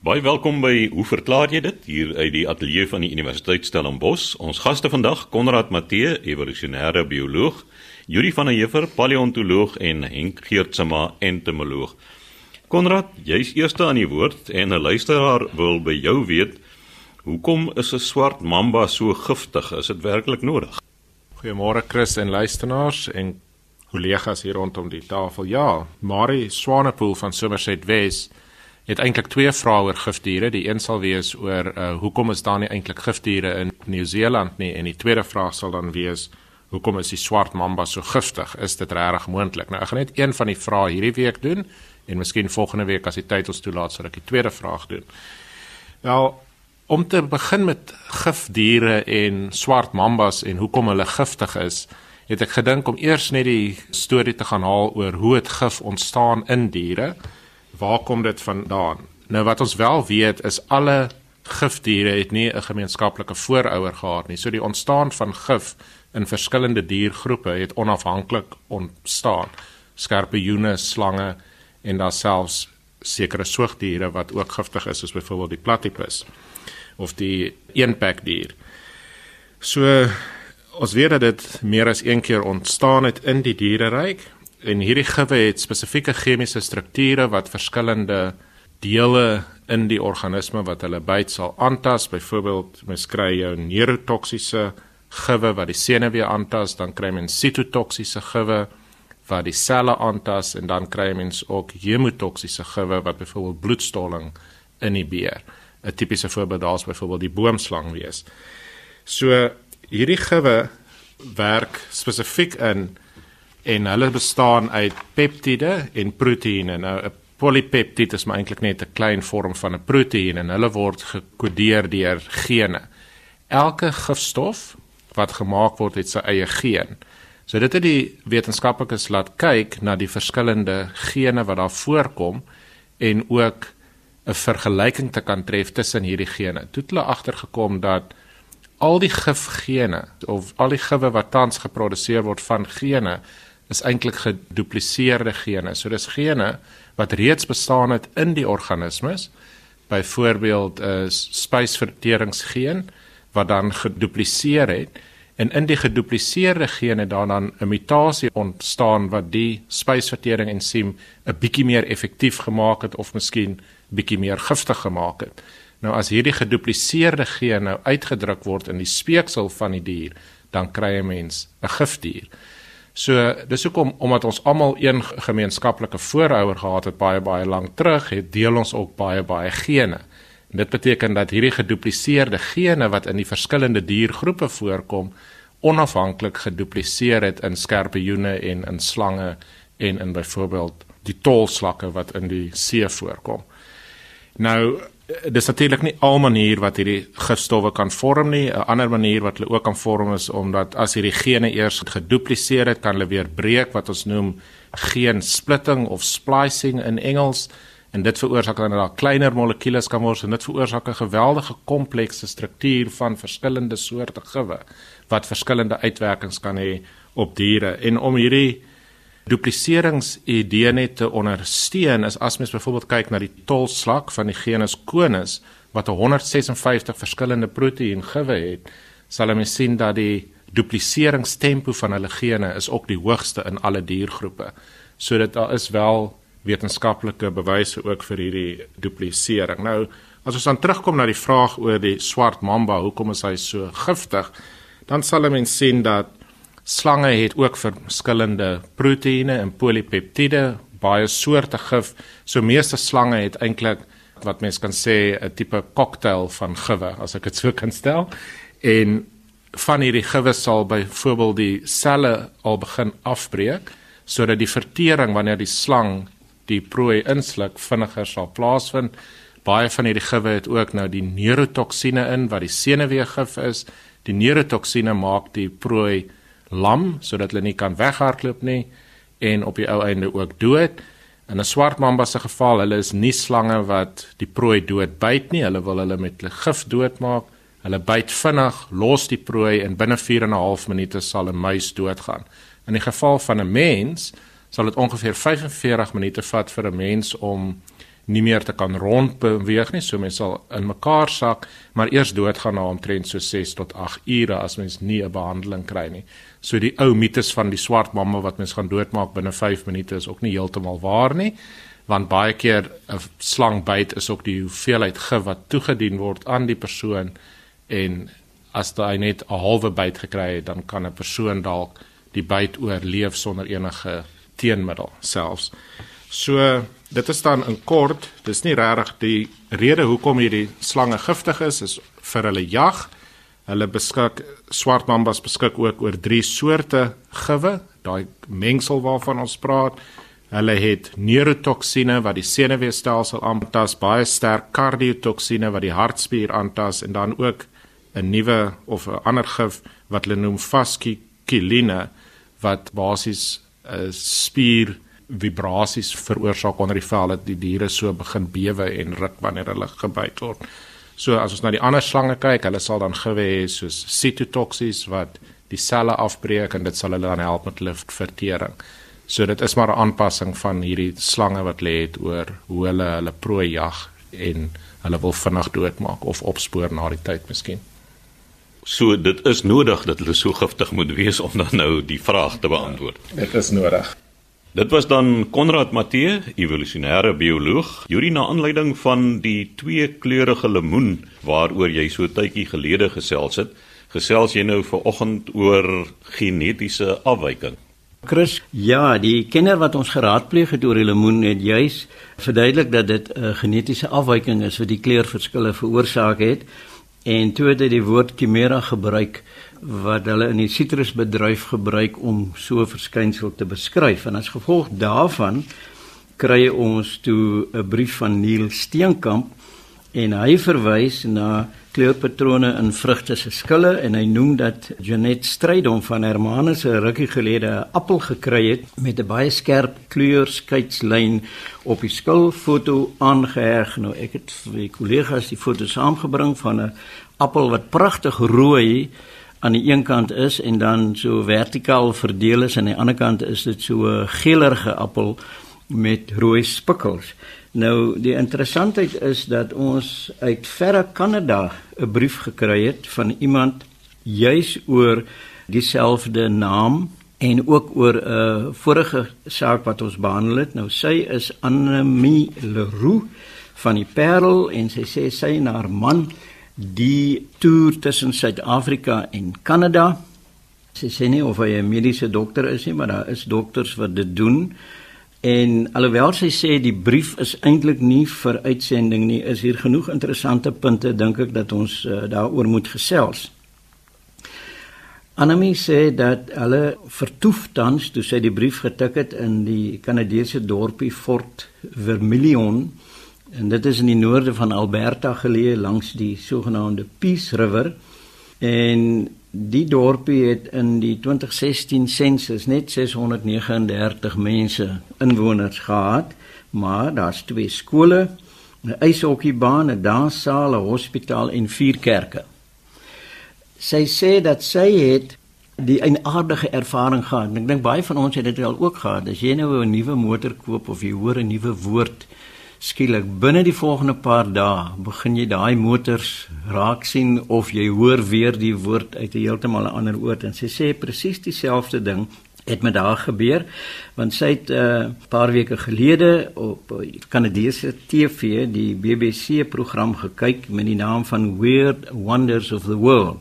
Baie welkom by Hoe verklaar jy dit hier uit die ateljee van die Universiteit Stellenbosch. Ons gaste vandag Konrad Matthee, evolusionêre bioloog, Yuri van der Heever, paleontoloog en Henk Geertsma, entomoloog. Konrad, jy's eerste aan die woord en 'n luisteraar wil by jou weet, hoekom is 'n swart mamba so giftig? Is dit werklik nodig? Goeiemôre Chris en luisteraars en kollegas hier rondom die tafel. Ja, Marie Swanepoel van Somerset West het eintlik twee vrae oor gifdiere. Die een sal wees oor uh, hoekom is daar nie eintlik gifdiere in Nieu-Seeland nie en die tweede vraag sal dan wees hoekom is die swart mamba so giftig? Is dit regtig moontlik? Nou ek gaan net een van die vrae hierdie week doen en miskien volgende week as die tyd ons toelaat sal ek die tweede vraag doen. Wel om te begin met gifdiere en swart mambas en hoekom hulle giftig is, het ek gedink om eers net die storie te gaan haal oor hoe dit gif ontstaan in diere waar kom dit vandaan? Nou wat ons wel weet is alle gifdiere het nie 'n gemeenskaplike voorouder gehad nie. So die ontstaan van gif in verskillende diergroepe het onafhanklik ontstaan. Skorpioene, slange en daar selfs sekere soogdiere wat ook giftig is soos byvoorbeeld die platypus of die eenpakdier. So ons weet dat dit meer as een keer ontstaan het in die diereryk en hierdie gewe het spesifieke chemiese strukture wat verskillende dele in die organisme wat hulle byt sal aantas. Byvoorbeeld, mens kry jou neurotoksiese gewe wat die senuwee aantas, dan kry mens sitotoksiese gewe wat die selle aantas en dan kry mens ook hemotoksiese gewe wat byvoorbeeld bloedstolling inhibeer. 'n Tipiese voorbeeld daar's byvoorbeeld die boomslang wees. So hierdie gewe werk spesifiek in en hulle bestaan uit peptiede en proteïene. Nou 'n polipeptied is maar eintlik net 'n klein vorm van 'n proteïen en hulle word gekodeer deur gene. Elke gifstof wat gemaak word het sy eie geen. So dit het die wetenskaplikes laat kyk na die verskillende gene wat daar voorkom en ook 'n vergelyking te kan tref tussen hierdie gene. Toe het hulle agtergekom dat al die gifgene of al die gewe wat tans geproduseer word van gene is eintlik gedupliseerde gene. So dis gene wat reeds bestaan het in die organismes. Byvoorbeeld 'n uh, spysverteringsgeen wat dan gedupliseer het en in die gedupliseerde gene dan dan 'n mutasie ontstaan wat die spysvertering ensiem 'n bietjie meer effektief gemaak het of miskien bietjie meer giftig gemaak het. Nou as hierdie gedupliseerde gene nou uitgedruk word in die speeksel van die dier, dan kry 'n mens 'n gifdier. So dis hoekom omdat ons almal een gemeenskaplike voorouder gehad het baie baie lank terug, het deel ons ook baie baie gene. En dit beteken dat hierdie gedupliseerde gene wat in die verskillende diergroepe voorkom, onafhanklik gedupliseer het in skorpioene en in slange en in byvoorbeeld die tolslakke wat in die see voorkom. Nou dis natuurlik nie al manier wat hierdie gifstowwe kan vorm nie. 'n Ander manier wat hulle ook kan vorm is omdat as hierdie gene eers gedupliseer het, kan hulle weer breek wat ons noem geen splitting of splicing in Engels en dit veroorsaak dan dat daar kleiner molekules kan word en dit veroorsaak 'n geweldige komplekse struktuur van verskillende soorte gif wat verskillende uitwerkings kan hê op diere en om hierdie dupliseringsidee net te ondersteun is as mens byvoorbeeld kyk na die tolslak van die genus Conus wat 156 verskillende proteïengewe het, sal mens sien dat die dupliseringstempo van hulle gene is ook die hoogste in alle diergroepe. So dit daar is wel wetenskaplike bewyse ook vir hierdie duplisering. Nou, as ons dan terugkom na die vraag oor die swart mamba, hoekom is hy so giftig? Dan sal mens sien dat Slange het ook verskillende proteïene en polipeptiede, baie soorte gif. So meeste slange het eintlik wat mens kan sê 'n tipe cocktail van gif, as ek dit so kan stel. En van hierdie gif sal byvoorbeeld die selle al begin afbreek sodat die vertering wanneer die slang die prooi insluk vinniger sal plaasvind. Baie van hierdie gif het ook nou die neurotoksine in wat die senuweegif is. Die neurotoksine maak die prooi lam sodat hulle nie kan weghardloop nie en op die ou einde ook dood. In 'n swart mamba se geval, hulle is nie slange wat die prooi dood byt nie. Hulle wil hulle met hulle gif doodmaak. Hulle byt vinnig, los die prooi en binne 4 en 'n half minute sal 'n muis doodgaan. In die geval van 'n mens sal dit ongeveer 45 minute vat vir 'n mens om nie meer te kan rondbeweeg nie, so mens sal in mekaar sak, maar eers doodgaan na omtrent so 6 tot 8 ure as mens nie 'n behandeling kry nie. So die ou mites van die swart mamma wat mens gaan doodmaak binne 5 minute is ook nie heeltemal waar nie, want baie keer 'n slang byt is ook die hoeveelheid gif wat toegedien word aan die persoon en as jy net 'n halwe byt gekry het, dan kan 'n persoon dalk die byt oorleef sonder enige teenmiddel selfs. So dit is dan in kort, dis nie regtig die rede hoekom hierdie slange giftig is, is vir hulle jag. Hulle beskik swart mambas beskik ook oor drie soorte gewe, daai mengsel waarvan ons praat. Hulle het neurotoksine wat die senuweestelsel aantas, baie sterk kardiotoksine wat die hartspier aantas en dan ook 'n nuwe of 'n ander gif wat hulle noem fascikuline wat basies 'n spier vibrasies veroorsaak onder die vel dat die diere so begin bewe en ruk wanneer hulle gebyt word. So as ons na die ander slange kyk, hulle sal dan gewe hê soos cytotoksies wat die selle afbreek en dit sal hulle dan help met luchtvertering. So dit is maar 'n aanpassing van hierdie slange wat lê het oor hoe hulle hulle prooi jag en hulle wil vinnig doodmaak of opspoor na die tyd miskien. So dit is nodig dat hulle so giftig moet wees om dan nou die vraag te beantwoord. Ja, dit is nodig. Dit was dan Konrad Matthee, evolusionêre bioloog. Jurie na aanleiding van die twee kleurige lemoen waaroor jy so tydjie gelede gesels het, gesels jy nou ver oggend oor genetiese afwyking. Chris, ja, die kenner wat ons geraadpleeg het oor die lemoen het juis verduidelik dat dit 'n genetiese afwyking is wat die kleurverskille veroorsaak het en toe het hy die woord chimera gebruik wat hulle in die sitrusbedryf gebruik om so 'n verskynsel te beskryf en as gevolg daarvan kry ons toe 'n brief van Neil Steenkamp en hy verwys na kleurpatrone in vrugte se skille en hy noem dat Janet Strydom van Hermanus 'n rukkie gelede 'n appel gekry het met 'n baie skerp kleurskeidslyn op die skilfoto aangeheg. Nou ek het vir kollegas die foto saamgebring van 'n appel wat pragtig rooi aan die een kant is en dan so vertikaal verdeel is en aan die ander kant is dit so 'n geelerige appel met rooi spikkels. Nou die interessantheid is dat ons uit verre Kanada 'n brief gekry het van iemand juis oor dieselfde naam en ook oor 'n uh, vorige saak wat ons behandel het. Nou sy is Annemie Leroux van die Parel en sy sê sy en haar man die toer tussen Suid-Afrika en Kanada. Sy sê nie of hy 'n mediese dokter is nie, maar daar is dokters wat dit doen. En alhoewel sy sê die brief is eintlik nie vir uitsending nie, is hier genoeg interessante punte dink ek dat ons uh, daaroor moet gesels. Anami sê dat hulle vertoef tans toe sy die brief getik het in die Kanadese dorpie Fort Vermilion en dit is in die noorde van Alberta geleë langs die sogenaamde Peace River en Die dorpie het in die 2016 sensus net 639 mense inwoners gehad, maar daar's twee skole, 'n ijshokkiebaan, 'n danssaal, 'n hospitaal en vier kerke. Sy sê dat sy het die 'n aardige ervaring gehad. Ek dink baie van ons het dit al ook gehad. As jy nou 'n nuwe motor koop of jy hoor 'n nuwe woord skielik binne die volgende paar dae begin jy daai motors raak sien of jy hoor weer die woord uit 'n heeltemal 'n ander oord. En sy sê presies dieselfde ding het met haar gebeur want sy het 'n uh, eh, paar weke gelede op Kanadese TV die BBC program gekyk met die naam van Weird Wonders of the World.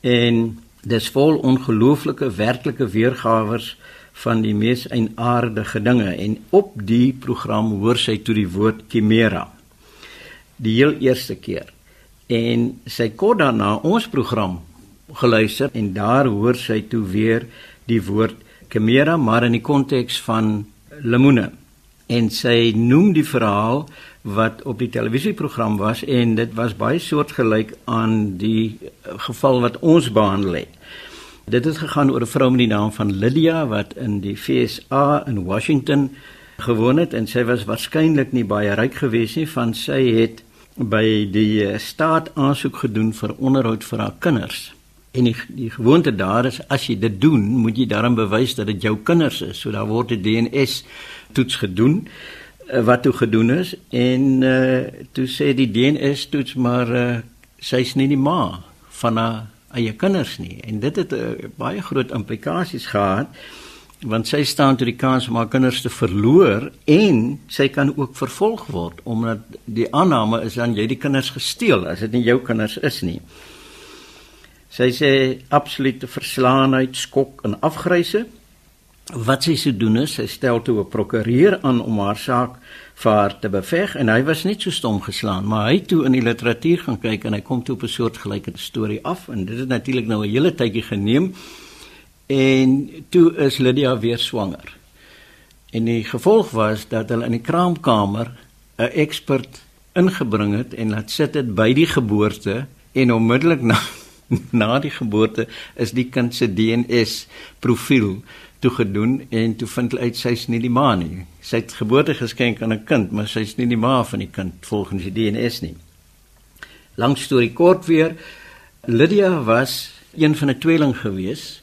En dis vol ongelooflike werklike weergawe van die mees eienaardige dinge. En op die program hoor sy toe die woord chimera. Die heel eerste keer. En sy kort daarna ons program geluister en daar hoor sy toe weer die woord chimera maar in die konteks van lemoene en sy noem die verhaal wat op die televisieprogram was en dit was baie soortgelyk aan die geval wat ons behandel het Dit het gegaan oor 'n vrou met die naam van Lydia wat in die FSA in Washington gewoon het en sy was waarskynlik nie baie ryk gewees nie van sy het by die eh, staat aansoek gedoen vir onderhoud vir haar kinders. En die, die gewoonte daar is as jy dit doen, moet jy daarom bewys dat dit jou kinders is. So daar word 'n DNS toets gedoen uh, wat toe gedoen is en uh, toe sê die DNS toets maar uh, sy's nie die ma van haar eie kinders nie en dit het uh, baie groot implikasies gehad want sy staan toe die kans om haar kinders te verloor en sy kan ook vervolg word omdat die aanname is dan jy die kinders gesteel as dit nie jou kinders is nie. Sy sê absolute verslaanheid, skok en afgryse. Wat sy sou doen is sy stel toe 'n prokureur aan om haar saak vir haar te beveg en hy was net so stom geslaan, maar hy toe in die literatuur gaan kyk en hy kom toe op 'n soort gelyke storie af en dit het natuurlik nou 'n hele tydjie geneem en toe is Lydia weer swanger. En die gevolg was dat hulle in die kraamkamer 'n ekspert ingebring het en laat sit dit by die geboorte en onmiddellik na na die geboorte is die kind se DNS profiel toe gedoen en toe vind hulle uit sy's nie die ma nie. Sy het geboorte geskenk aan 'n kind, maar sy's nie die ma van die kind volgens die DNS nie. Lang storie kort weer, Lydia was een van 'n tweeling gewees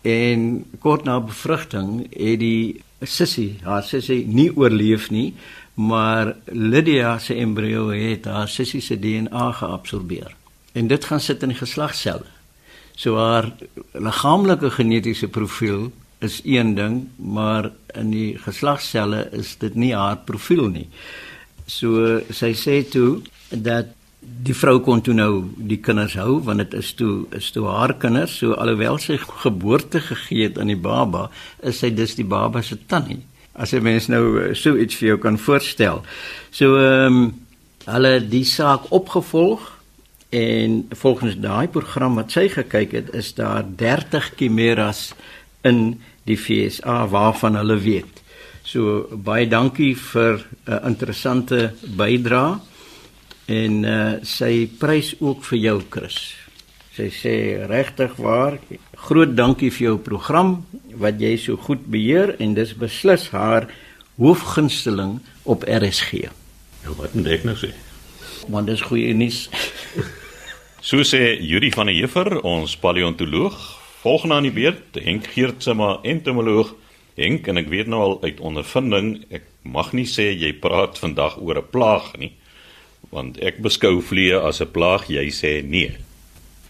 En kort na bevrugting het die sussie, haar sussie nie oorleef nie, maar Lydia se embrio het haar sussie se DNA geabsorbeer. En dit gaan sit in die geslagselle. So haar liggaamlike genetiese profiel is een ding, maar in die geslagselle is dit nie haar profiel nie. So sy sê toe dat die vrou kon toe nou die kinders hou want dit is toe is toe haar kinders so alhoewel sy geboorte gegee het aan die baba is sy dus die baba se tannie as jy mens nou eh, so iets vir jou kan voorstel so ehm um, hulle die saak opgevolg en volgens daai program wat sy gekyk het is daar 30 kimeras in die FSA waarvan hulle weet so baie dankie vir 'n uh, interessante bydrae En uh, sy prys ook vir jou Chris. Sy sê regtig waar, groot dankie vir jou program wat jy so goed beheer en dis beslis haar hoofgunsteling op RSG. Nou wat moet ek nou sê? Want dis goeie nuus. so sê Juri van der Heever, ons paleontoloog, volgende aan die beurt, Henk Geertsma, entomoloog. Henk, en ek weet nou al uit ondervinding, ek mag nie sê jy praat vandag oor 'n plaag nie want ek beskou vliee as 'n plaag, jy sê nee.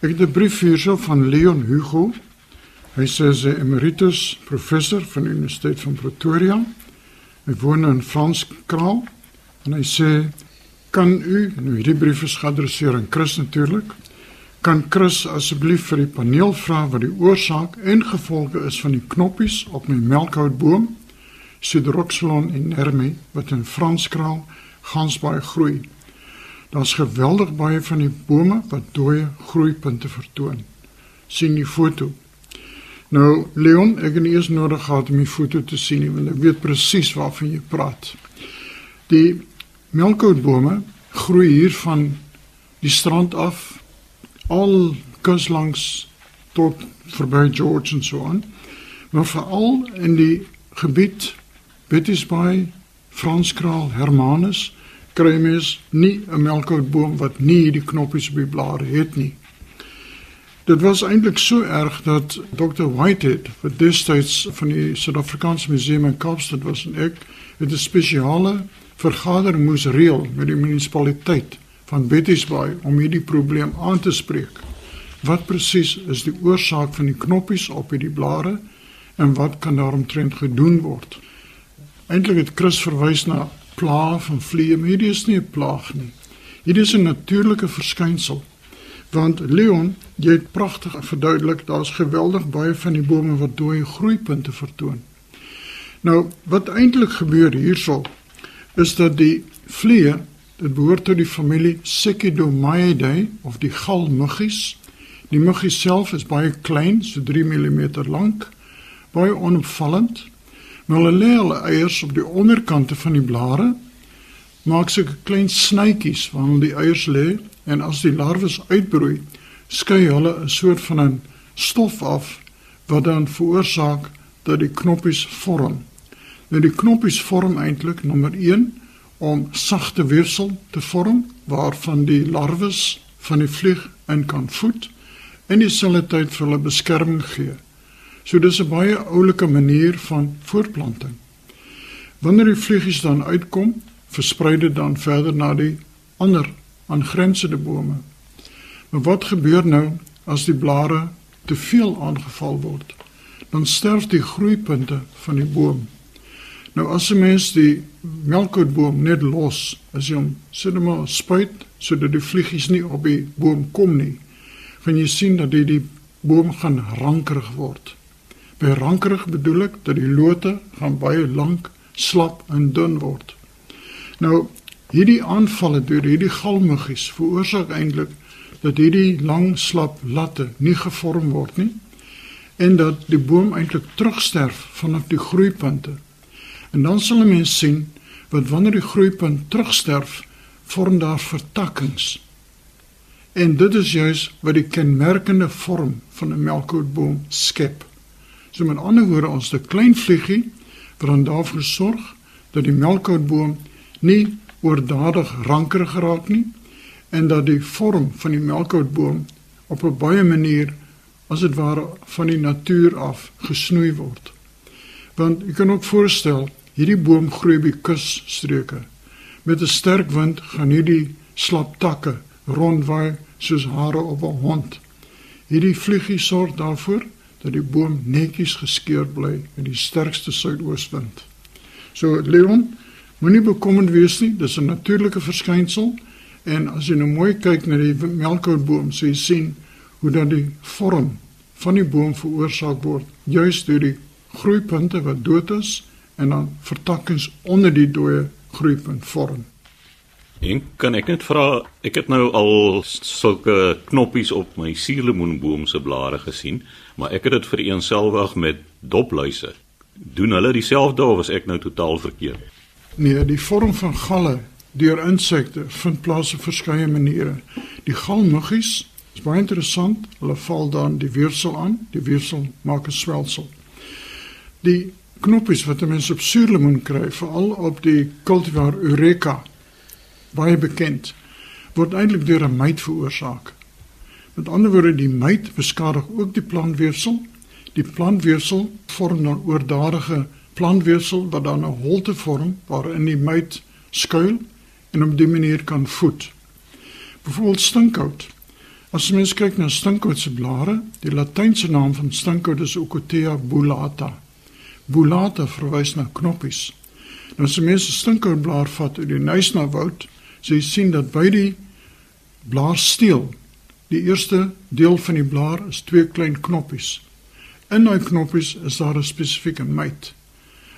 Ek het 'n brief hierso van Leon Hugo. Hy sê is emeritus professor van die Universiteit van Pretoria. Hy woon in Franskraal en hy sê kan u nou hierdie brief is geadresseer aan Chris natuurlik. Kan Chris asseblief vir die paneel vra wat die oorsaak en gevolge is van die knoppies op my melkhoutboom Sidroxylon inerme wat in Franskraal gans baie groei. Daar's geweldig baie van die bome wat dooie groeipunte vertoon. sien die foto. Nou Leon, ek het eers nodig gehad om die foto te sien, want ek weet presies waarvan jy praat. Die melkhoutbome groei hier van die strand af al kus langs tot verby George en so aan. Maar veral in die gebied Betty's Bay, Franskraal, Hermanus kry mens nie 'n melkhoutboom wat nie hierdie knoppies op die blare het nie. Dit was eintlik so erg dat Dr Whitehead, wat destyds van die Suid-Afrikaanse Museum in Kaapstad was en ek het 'n spesiale vergadering moes reël met die munisipaliteit van Betty's Bay om hierdie probleem aan te spreek. Wat presies is die oorsaak van die knoppies op hierdie blare en wat kan daaromtrent gedoen word? Eintlik het Chris verwys na plaag van vliee, maar hierdie is nie 'n plaag nie. Hierdie is 'n natuurlike verskynsel. Want Leon, jy het pragtig verduidelik, daar's geweldig baie van die bome wat dooie groeipunte vertoon. Nou, wat eintlik gebeur hierso is dat die vliee, dit behoort tot die familie Cechidomaeidae of die galmuggies. Die muggie self is baie klein, so 3 mm lank, baie onopvallend. Maar hulle lê hulle eiers op die onderkante van die blare. Maak sulke klein snytjies waar hulle die eiers lê en as die larwes uitbroei, skei hulle 'n soort van 'n stof af wat dan veroorsaak dat die knoppies vorm. Nou die knoppies vorm eintlik nommer 1 om sagte weefsel te vorm waarvan die larwes van die vlieg in kan voed en dieselfde tyd vir hulle beskerming gee. So dis 'n baie oulike manier van voortplanting. Wanneer die vliegies dan uitkom, versprei dit dan verder na die ander aangrensende bome. Maar wat gebeur nou as die blare te veel aangeval word? Dan sterf die groeipunte van die boom. Nou as 'n mens die melkoutboom net los, as jy hom sinema spuit sodat die vliegies nie op die boom kom nie, gaan jy sien dat die, die boom gaan rankerig word. By rankerig bedoel ek dat die lote gaan baie lank, slap en dun word. Nou hierdie aanvalle deur hierdie galmuggies veroorsaak eintlik dat hierdie lang slap latte nie gevorm word nie en dat die boom eintlik terugsterf vanaf die groeipunte. En dan sal 'n mens sien wat wanneer die groeipunt terugsterf, vorm daar vertakkings. En dit is juis wat die kenmerkende vorm van 'n melkoutboom skep. So met ander woorde, ons 'n klein vliegie wat dan daarvoor sorg dat die melkoutboom nie oordadig rankerig geraak nie en dat die vorm van die melkoutboom op 'n baie manier as dit ware van die natuur af gesnoei word. Want jy kan ook voorstel, hierdie boom groei by kusstreke. Met 'n sterk wind gaan hierdie slap takke rondwaai soos hare op 'n hond. Hierdie vliegie sorg daarvoor dat die boom netjies geskeur bly in die sterkste suidooswind. So Leon, Moenie bekommerd wees nie, dis 'n natuurlike verskynsel en as jy nou mooi kyk na die melkoutboom, sê jy sien hoe dan die vorm van die boom veroorsaak word juis deur die groeipunte wat dood is en dan vertakkings onder die dooie groeipunt vorm. En kan ek net vra, ek het nou al sulke knoppies op my suurlemoenboom se blare gesien, maar ek het dit vereenselwig met dopluise. Doen hulle dieselfde of is ek nou totaal verkeerd? Nee, die vorm van galle deur insekte vind plaas op verskeie maniere. Die galmuggies is baie interessant. Hulle val dan die weefsel aan. Die weefsel maak 'n swelsel. Die knoppies wat mense op suurlemoen kry, veral op die cultivar Eureka, baie bekend, word eintlik deur 'n myt veroorsaak. Met ander woorde, die myt beskadig ook die plantweefsel. Die plantweefsel vorm dan oordadige plantweefsel wat dan 'n holte vorm waarin die myt skuil en op die manier kan voed. Byvoorbeeld stinkhout. As mens kyk na stinkhout se blare, die latynse naam van stinkhout is Ocotea bullata. Bullata verwys na knoppies. Nou as mens 'n stinkhoutblaar vat uit die nuisnawoud, sê jy sien dat by die blaarsteel, die eerste deel van die blaar is twee klein knoppies. In daai knoppies is daar 'n spesifieke myt.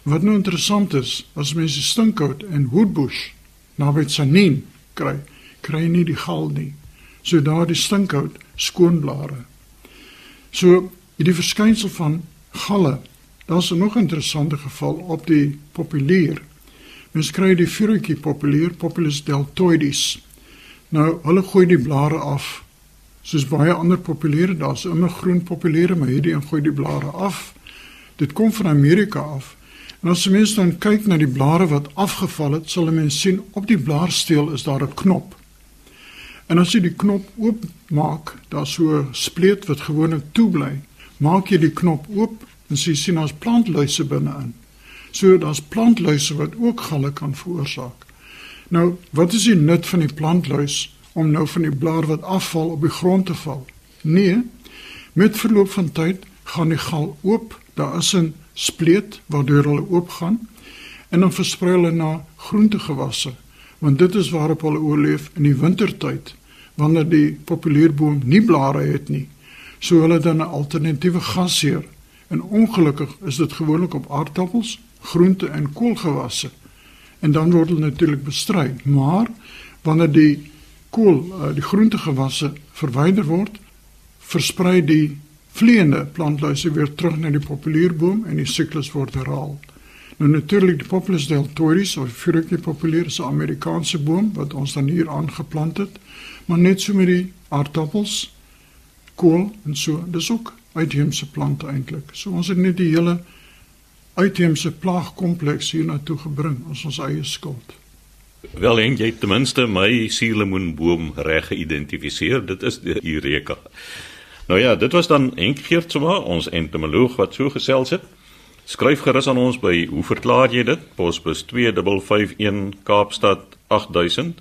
Wat nou interessant is, as mense stinkhout en woodbush naby Sanin kry, kry nie die gal nie. So daardie stinkhout skoonblare. So die verskynsel van galle. Daar's 'n nog interessante geval op die populier. Mens kry die vuurtjie populier, Populus deltoides. Nou, hulle gooi die blare af. Soos baie ander populiere, daar's immer groen populiere, maar hierdie een gooi die blare af. Dit kom van Amerika af En as jy mens dan kyk na die blare wat afgeval het, sal 'n mens sien op die blaarsteel is daar 'n knop. En as jy die knop oopmaak, daar's so 'n spleet wat gewoonlik toe bly. Maak jy die knop oop en jy sien daar's plantluise binne-in. So daar's plantluise wat ook galle kan veroorsaak. Nou, wat is die nut van die plantluis om nou van die blaar wat afval op die grond te val? Nee, met verloop van tyd gaan die gal oop. Daar is 'n spleet waardeur hulle oopgaan en dan versprei hulle na groentegewasse want dit is waarop hulle oorleef in die wintertyd wanneer die populêrboom nie blare het nie so hulle dan 'n alternatiewe gasheer en ongelukkig is dit gewoonlik op aardappels, groente en koolgewasse en dan word hulle natuurlik bestry maar wanneer die kool eh, die groentegewasse verwyder word versprei die vleiende plantluise weer terug na die populierboom en die siklus word herhaal. Nou natuurlik die Populus deltoides of Furuki populier is 'n Amerikaanse boom wat ons dan hier aangeplant het, maar net so met die aardappels, kool en so. Dis ook uitheemse plante eintlik. So ons het net die hele uitheemse plaagkompleks hier na toe gebring as ons eie skuld. Wel en jy ten minste my suurlemoenboom reg geïdentifiseer. Dit is die Eureka. Nou ja, dit was dan Henk Geertsma, ons entomoloog wat so gesels het. Skryf gerus aan ons by Hoe verklaar jy dit? Posbus 2551 Kaapstad 8000